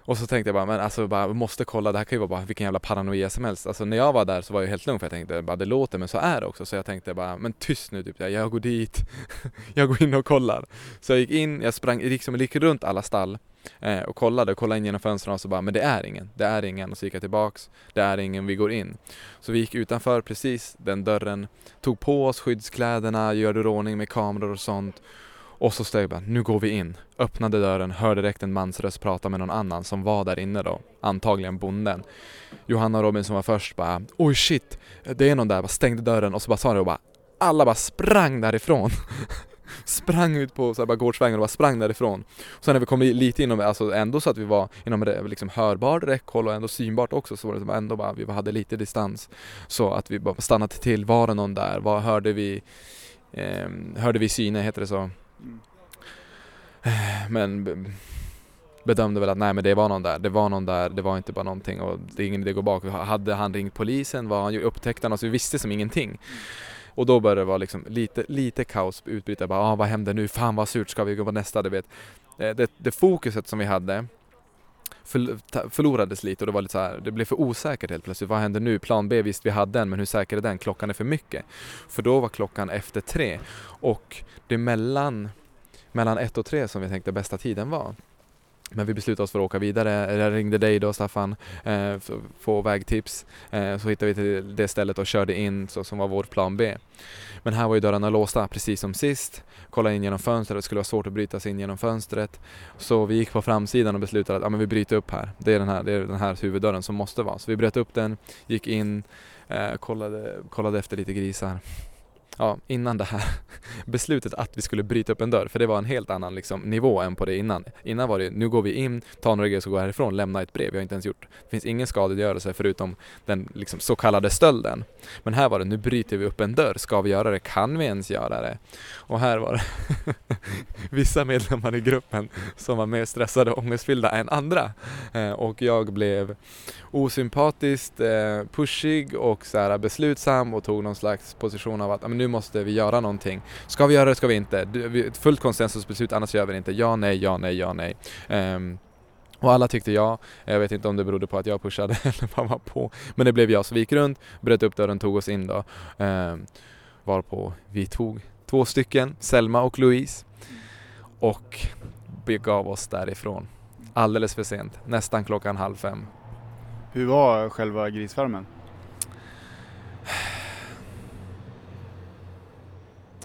Och så tänkte jag bara, men alltså bara, vi måste kolla, det här kan ju vara bara vilken jävla paranoia som helst. Alltså när jag var där så var jag helt lugn för jag tänkte bara det låter, men så är det också. Så jag tänkte bara, men tyst nu typ, jag går dit, (laughs) jag går in och kollar. Så jag gick in, jag sprang, liksom, gick runt alla stall eh, och kollade, kollade in genom fönstren och så bara, men det är ingen, det är ingen. Och så gick jag tillbaks, det är ingen, vi går in. Så vi gick utanför precis den dörren, tog på oss skyddskläderna, gjorde i ordning med kameror och sånt. Och så steg jag bara, nu går vi in. Öppnade dörren, hörde direkt en mans röst prata med någon annan som var där inne då. Antagligen bonden. Johanna och Robin som var först bara, oj shit, det är någon där. Bara stängde dörren och så bara sa det och bara, alla bara sprang därifrån. (laughs) sprang ut på så här, bara gårdsvägen och bara sprang därifrån. Och sen när vi kom lite inom, alltså ändå så att vi var inom liksom hörbar räckhåll och ändå synbart också så var det ändå bara, vi hade lite distans. Så att vi bara stannade till, var det någon där? Vad hörde vi? Eh, hörde vi syne, heter det så? Eh, men bedömde väl att nej men det var någon där, det var någon där, det var inte bara någonting och det är ingen idé att gå bak. Hade han ringt polisen, var han ju upptäckt han, alltså vi visste som ingenting. Och då började det vara liksom lite, lite kaos utbryta, bara ah, vad händer nu, fan vad surt, ska vi gå på nästa, du vet. Eh, det, det, fokuset som vi hade förlorades lite och det var lite så här, det blev för osäkert helt plötsligt. Vad händer nu? Plan B, visst vi hade den, men hur säker är den? Klockan är för mycket. För då var klockan efter tre och det är mellan, mellan ett och tre som vi tänkte bästa tiden var. Men vi beslutade oss för att åka vidare. Jag ringde dig då Staffan, eh, för att få vägtips. Eh, så hittade vi till det stället och körde in så som var vår plan B. Men här var ju dörrarna låsta precis som sist. Kollade in genom fönstret, det skulle vara svårt att bryta sig in genom fönstret. Så vi gick på framsidan och beslutade att ja, men vi bryter upp här. Det är, den här. det är den här huvuddörren som måste vara. Så vi bröt upp den, gick in, eh, kollade, kollade efter lite grisar. Ja, innan det här (laughs) beslutet att vi skulle bryta upp en dörr, för det var en helt annan liksom, nivå än på det innan. Innan var det, nu går vi in, tar några grejer och går härifrån, lämna ett brev. Vi har inte ens gjort, det finns ingen skadegörelse förutom den liksom, så kallade stölden. Men här var det, nu bryter vi upp en dörr, ska vi göra det? Kan vi ens göra det? Och här var det (laughs) vissa medlemmar i gruppen som var mer stressade och ångestfyllda än andra. Eh, och jag blev osympatiskt eh, pushig och så här, beslutsam och tog någon slags position av att men nu måste vi göra någonting. Ska vi göra det, ska vi inte? Fullt konsensusbeslut, annars gör vi det inte. Ja, nej, ja, nej, ja, nej. Um, Och alla tyckte ja. Jag vet inte om det berodde på att jag pushade (laughs) eller vad var på. Men det blev jag. Så vi gick runt, bröt upp dörren, tog oss in då. Eh, varpå vi tog två stycken, Selma och Louise. Och begav oss därifrån. Alldeles för sent, nästan klockan halv fem. Hur var själva grisfarmen?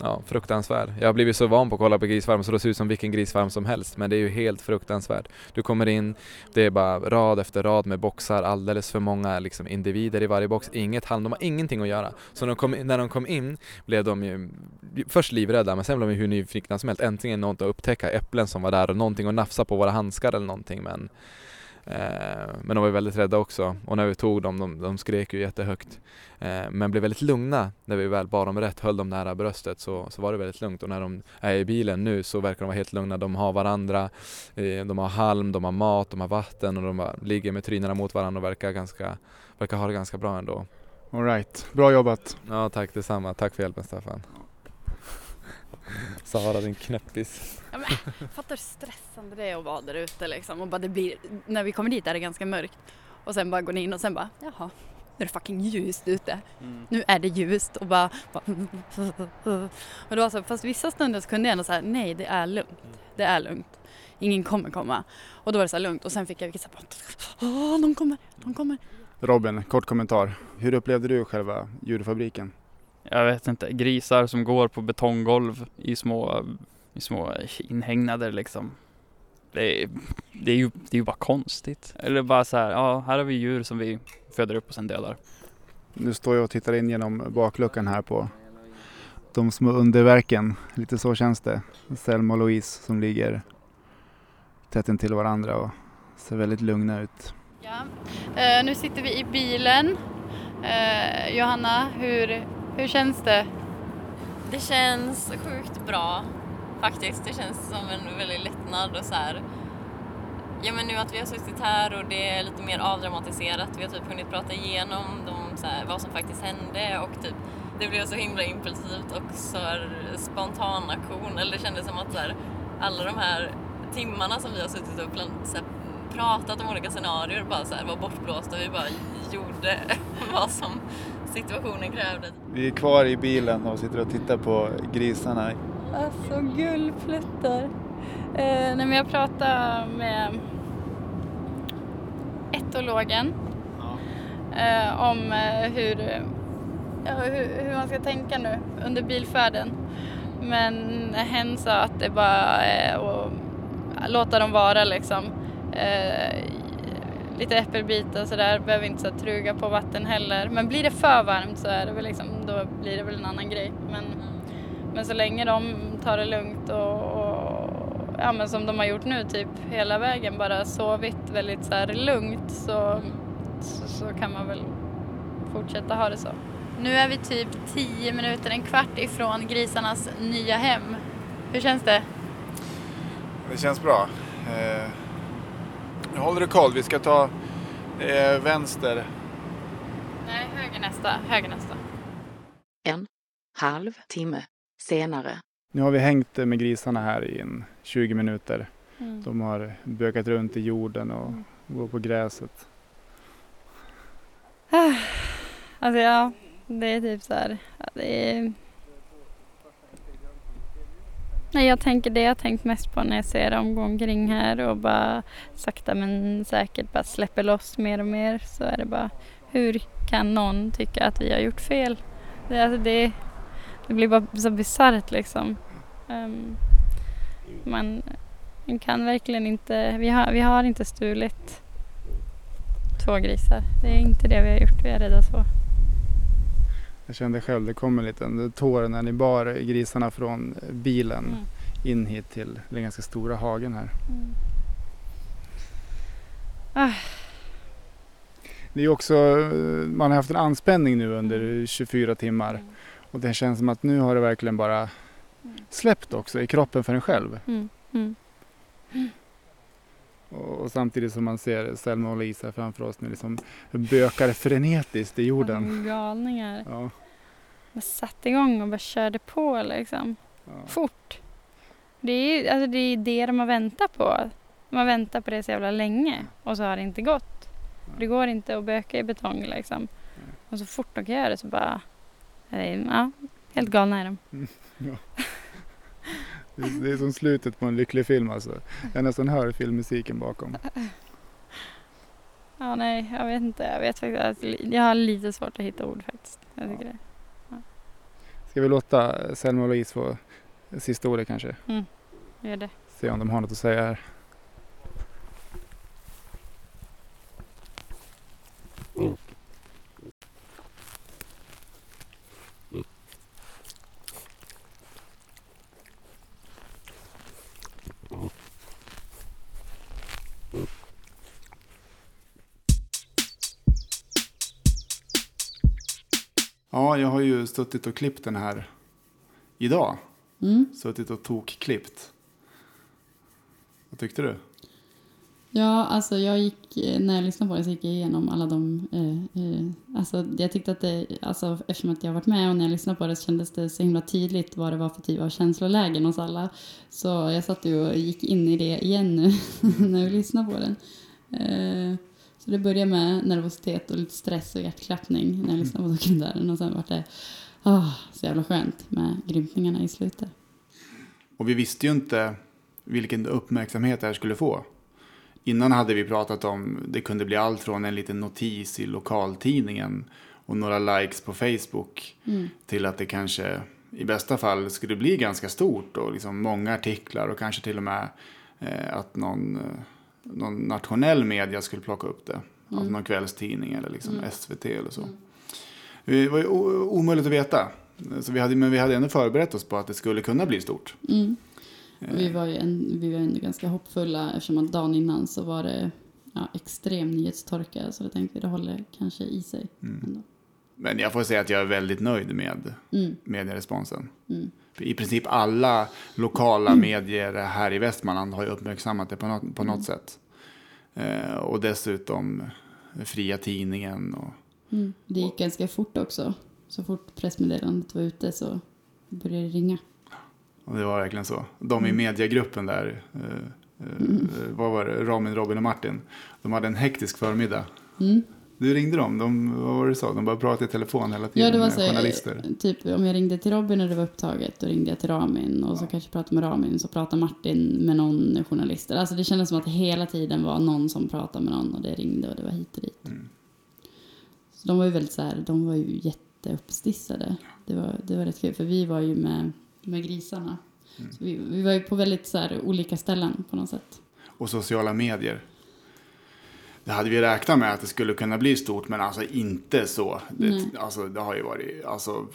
Ja, fruktansvärd. Jag har blivit så van på att kolla på grisfarm så det ser ut som vilken grisfarm som helst. Men det är ju helt fruktansvärt. Du kommer in, det är bara rad efter rad med boxar, alldeles för många liksom, individer i varje box. Inget halm, de har ingenting att göra. Så när de kom, när de kom in blev de ju först livrädda men sen blev de hur nyfikna som helst. Äntligen något att upptäcka, äpplen som var där och någonting att nafsa på våra handskar eller någonting. Men men de var väldigt rädda också och när vi tog dem, de, de skrek ju jättehögt. Eh, men blev väldigt lugna när vi väl bar dem rätt, höll dem nära bröstet så, så var det väldigt lugnt och när de är i bilen nu så verkar de vara helt lugna. De har varandra, eh, de har halm, de har mat, de har vatten och de ligger med trynerna mot varandra och verkar, ganska, verkar ha det ganska bra ändå. Alright, bra jobbat. Ja tack detsamma, tack för hjälpen Staffan. (laughs) Sara din knäppis. Ja, men, fattar hur stressande det är att vara där ute liksom. Och bara det blir, när vi kommer dit är det ganska mörkt. Och sen bara går ni in och sen bara, jaha, nu är det fucking ljust ute. Mm. Nu är det ljust och bara, bara och det var så, fast vissa stunder så kunde jag ändå säga nej det är lugnt. Det är lugnt. Ingen kommer komma. Och då var det så här lugnt och sen fick jag vissa bara, åh de kommer, de kommer. Robin, kort kommentar. Hur upplevde du själva djurfabriken? Jag vet inte, grisar som går på betonggolv i små, i små inhägnader liksom. Det är, det är, ju, det är ju bara konstigt. Eller bara så här, ja här har vi djur som vi föder upp och sen dödar. Nu står jag och tittar in genom bakluckan här på de små underverken. Lite så känns det. Selma och Louise som ligger tätt intill varandra och ser väldigt lugna ut. Ja. Eh, nu sitter vi i bilen. Eh, Johanna, hur, hur känns det? Det känns sjukt bra faktiskt. Det känns som en väldig lättnad och så här. Ja men nu att vi har suttit här och det är lite mer avdramatiserat. Vi har typ hunnit prata igenom de, så här, vad som faktiskt hände och typ det blev så himla impulsivt och så spontan aktion. Eller det kändes som att så här, alla de här timmarna som vi har suttit och plan, så här, pratat om olika scenarier bara så här, var bortblåsta. Vi bara gjorde (laughs) vad som situationen krävde. Vi är kvar i bilen och sitter och tittar på grisarna. Alltså gullplättar. Eh, nej, men jag pratade med etologen eh, om eh, hur, ja, hur, hur man ska tänka nu under bilfärden. Men hen sa att det bara är att låta dem vara liksom. Lite äppelbitar och sådär, behöver inte så truga på vatten heller. Men blir det för varmt så är det väl liksom, då blir det väl en annan grej. Men, men så länge de tar det lugnt och, och ja men som de har gjort nu typ hela vägen, bara sovit väldigt så här lugnt så, så, så kan man väl fortsätta ha det så. Nu är vi typ 10 minuter, en kvart ifrån grisarnas nya hem. Hur känns det? Det känns bra. Eh, nu håller du koll, vi ska ta eh, vänster. Nej, höger nästa, höger nästa. En halv timme senare. Nu har vi hängt med grisarna här i en 20 minuter. Mm. De har bökat runt i jorden och går på gräset. Ah, Alltså ja, det är typ så här. Det är... Nej, jag tänker det jag tänkt mest på när jag ser dem gå omkring här och bara sakta men säkert bara släpper loss mer och mer så är det bara hur kan någon tycka att vi har gjort fel? Det, alltså det, det blir bara så bisarrt liksom. Um, man, man kan verkligen inte, vi har, vi har inte stulit två grisar. Det är inte det vi har gjort, vi är rädda så. Jag kände själv, det kom en liten tår när ni bar grisarna från bilen Mm. in hit till den ganska stora hagen här. Ah. Det är också, man har haft en anspänning nu under 24 timmar och det känns som att nu har det verkligen bara släppt också i kroppen för en själv. Mm. Mm. Och, och samtidigt som man ser Selma och Lisa framför oss nu liksom bökar frenetiskt i jorden. Mm, galningar. Ja. Man satte igång och bara körde på liksom. Ja. Fort. Det är, alltså det är det de har väntat på. Man väntar på det så jävla länge och så har det inte gått. Det går inte att böka i betong liksom. Och så fort de kan göra det så bara... Ja, helt galna är de. (laughs) Ja. Det är, som slutet på en lycklig film alltså. Jag nästan hör filmmusiken bakom. Ja, nej, jag vet inte. Jag vet faktiskt att jag har lite svårt att hitta ord faktiskt. Jag tycker det. Ska vi låta Selma och Louise få sista ordet kanske? Mm, gör det. Se om de har något att säga här. Ja, jag har ju suttit och klippt den här idag. Mm. Suttit och tokklippt. Vad tyckte du? Ja, alltså jag gick, eh, när jag lyssnade på det så gick jag igenom alla de, eh, eh, alltså jag tyckte att det, alltså eftersom att jag varit med och när jag lyssnade på det så kändes det så himla tydligt vad det var för typ av känslolägen hos alla. Så jag satt ju och gick in i det igen nu (laughs) när vi lyssnade på den. Eh, så det började med nervositet och lite stress och hjärtklappning när jag lyssnade på dokumentären och sen var det ah, så jävla skönt med grymtningarna i slutet. Och vi visste ju inte vilken uppmärksamhet det här skulle få. Innan hade vi pratat om det kunde bli allt från en liten notis i lokaltidningen och några likes på Facebook Mm. till att det kanske i bästa fall skulle bli ganska stort och liksom många artiklar och kanske till och med eh, att någon, eh, någon nationell media skulle plocka upp det. Alltså Mm. någon kvällstidning eller liksom Mm. SVT eller så. Det var ju omöjligt att veta. Så vi hade, men vi hade ändå förberett oss på att det skulle kunna bli stort. Mm. Och vi var ju en, vi var ändå ganska hoppfulla eftersom att dagen innan så var det ja, extrem nyhetstorka så jag tänkte det håller kanske i sig. ändå. Men jag får säga att jag är väldigt nöjd med Mm. medieresponsen. Mm. I princip alla lokala medier här i Västmanland har ju uppmärksammat det på något, på något sätt. Eh, och dessutom Fria Tidningen. Och, Mm. Det gick ganska fort också. Så fort pressmeddelandet var ute så började det ringa. och det var verkligen så. De i mediegruppen där, eh, eh, Mm. vad var det, Ramin, Robin och Martin. De hade en hektisk förmiddag. Mm. Du ringde dem, de, vad var det du sa? De bara pratade i telefon hela tiden Ja, det var med journalister. typ om jag ringde till Robin och det var upptaget, då ringde jag till Ramin och så kanske jag pratade med Ramin så pratade Martin med någon journalist. Alltså det kändes som att det hela tiden var någon som pratade med någon och det ringde och det var hit och dit. Mm. Så de var ju väldigt så här, de var ju jätteuppstissade. Det var, det var rätt kul för vi var ju med, med grisarna. Mm. Vi, vi var ju på väldigt så här olika ställen på något sätt. och sociala medier. Det hade vi räknat med att det skulle kunna bli stort, men alltså inte så. Det, alltså, det har ju varit, alltså,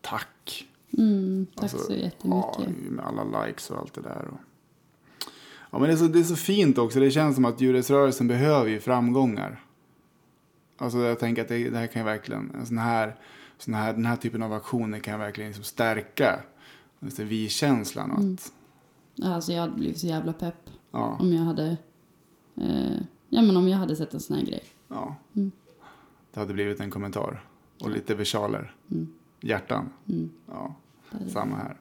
tack. Mm, tack Alltså, så jättemycket. Ja, med alla likes och allt det där. Och... Ja, men det är, så, det är så fint också. Det känns som att djurrättsrörelsen behöver ju framgångar. Alltså jag tänker att det, det här kan ju verkligen, en sån här, sån här, den här typen av aktioner kan verkligen liksom stärka vi-känslan. och Mm. Att, Alltså jag hade blivit så jävla pepp Ja. om jag hade eh, ja men om jag hade sett en sån här grej. ja, Mm. det hade blivit en kommentar. Och lite versaler. Mm. Hjärtan. Mm. Ja, samma här.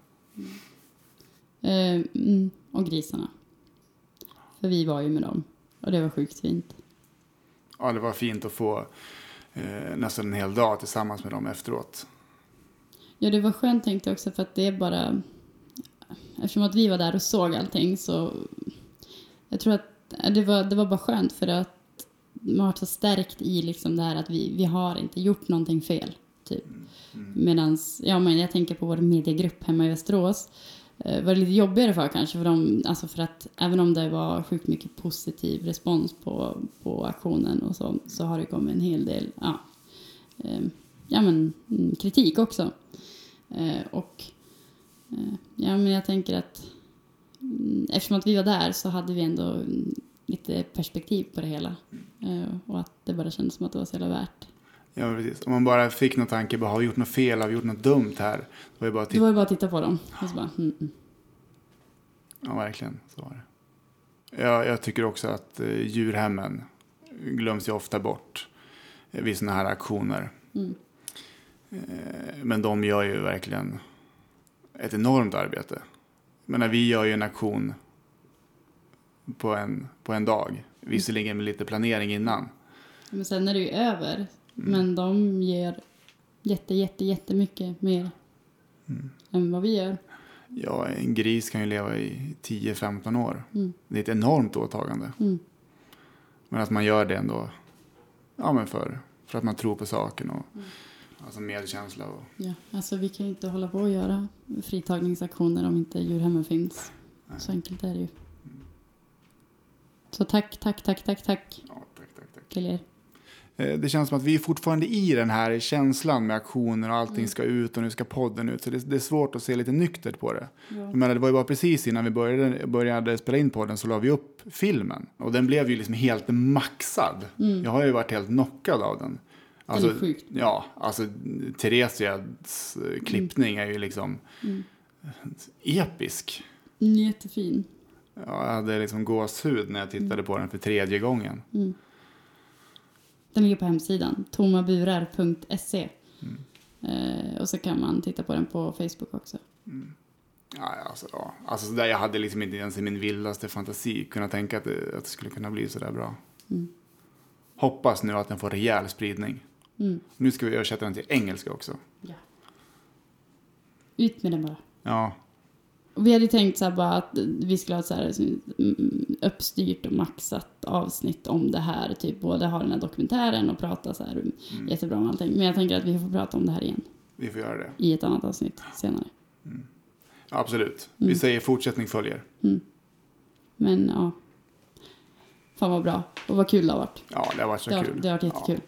Eh, mm, och grisarna. För vi var ju med dem. Och det var sjukt fint. Ja, det var fint att få eh, nästan en hel dag tillsammans med dem efteråt. Ja, det var skönt tänkte jag också för att det är bara... Eftersom att vi var där och såg allting så... Jag tror att det var, det var bara skönt för att man var så stärkt i liksom det här att vi, vi har inte gjort någonting fel. Typ. Medans, ja men jag tänker på vår mediegrupp hemma i Västerås. Eh, var det lite jobbigare för kanske för dem, alltså för att även om det var sjukt mycket positiv respons på, på aktionen och så, så har det kommit en hel del, ja, eh, ja men mm, kritik också. Eh, och eh, ja, men jag tänker att mm, eftersom att vi var där så hade vi ändå mm, lite perspektiv på det hela. Eh, och att det bara kändes som att det var så jävla värt. Ja, precis. Om man bara fick någon tanke, bara, har vi gjort något fel, har vi gjort något dumt här? Det var ju bara att Det titta. bara att titta på dem. Och så bara, mm, mm. Ja, verkligen. Så var det. Ja, jag tycker också att eh, djurhemmen glöms ju ofta bort eh, vid sådana här aktioner. Mm. Eh, men de gör ju verkligen ett enormt arbete. Men när vi gör ju en aktion på en, på en dag. Visserligen med lite planering innan. Men sen är det ju över. Men de ger jätte, jätte, jättemycket mer än vad vi gör. Ja, en gris kan ju leva i 10-15 år. Mm. Det är ett enormt åtagande. Mm. Men att man gör det ändå ja, men för, för att man tror på saken och alltså medkänsla. Och, Ja, alltså vi kan ju inte hålla på och göra fritagningsaktioner om inte djurhemmen finns. Så enkelt är det ju. Så tack, tack, tack, tack, tack. Ja, tack, tack, tack. Till er. Eh, Det känns som att vi är fortfarande i den här känslan med aktioner och allting ska ut och nu ska podden ut. Så det, det är svårt att se lite nyktert på det. Ja. Jag menar, det var ju bara precis innan vi började, började spela in podden så la vi upp filmen. Och den blev ju liksom helt maxad. Mm. Jag har ju varit helt knockad av den. Alltså, är sjukt. Ja, alltså Theresias eh, klippning är ju liksom Mm. episk. Mm, Jättefin. Ja, Jag hade liksom gåshud när jag tittade på den för tredje gången. Mm. Den ligger på hemsidan, tomaburar.se. Mm. Eh, och så kan man titta på den på Facebook också. Ja, alltså, ja. alltså så där, jag hade liksom inte ens i min vildaste fantasi kunnat tänka att det, att det skulle kunna bli så där bra. Mm. Hoppas nu att den får rejäl spridning. Mm. Nu ska vi översätta den till engelska också. Ut med den bara. Ja, vi hade tänkt så bara att vi skulle ha ett så här mm, uppstyrt och maxat avsnitt om det här. Typ både ha den här dokumentären och prata så här Mm. jättebra om allting. Men jag tänker att vi får prata om det här igen vi får göra det. i ett annat avsnitt senare. Ja, absolut. Mm. Vi säger fortsättning följer. Men ja. Fan vad bra. Och vad kul det har varit. Ja, det har varit så det har, kul. Det har varit jättekul.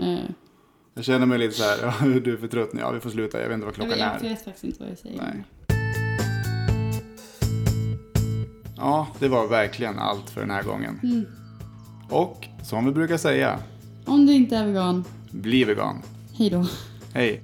Eh, Jag känner mig lite så här, (laughs) ja, du är för trött nu. Ja, vi får sluta. Jag vet inte vad jag, klockan vet, jag är. vet faktiskt inte vad jag säger. Nej. Ja, det var verkligen allt för den här gången. Mm. Och som vi brukar säga, Om du inte är vegan, bli vegan. hej då. Hej!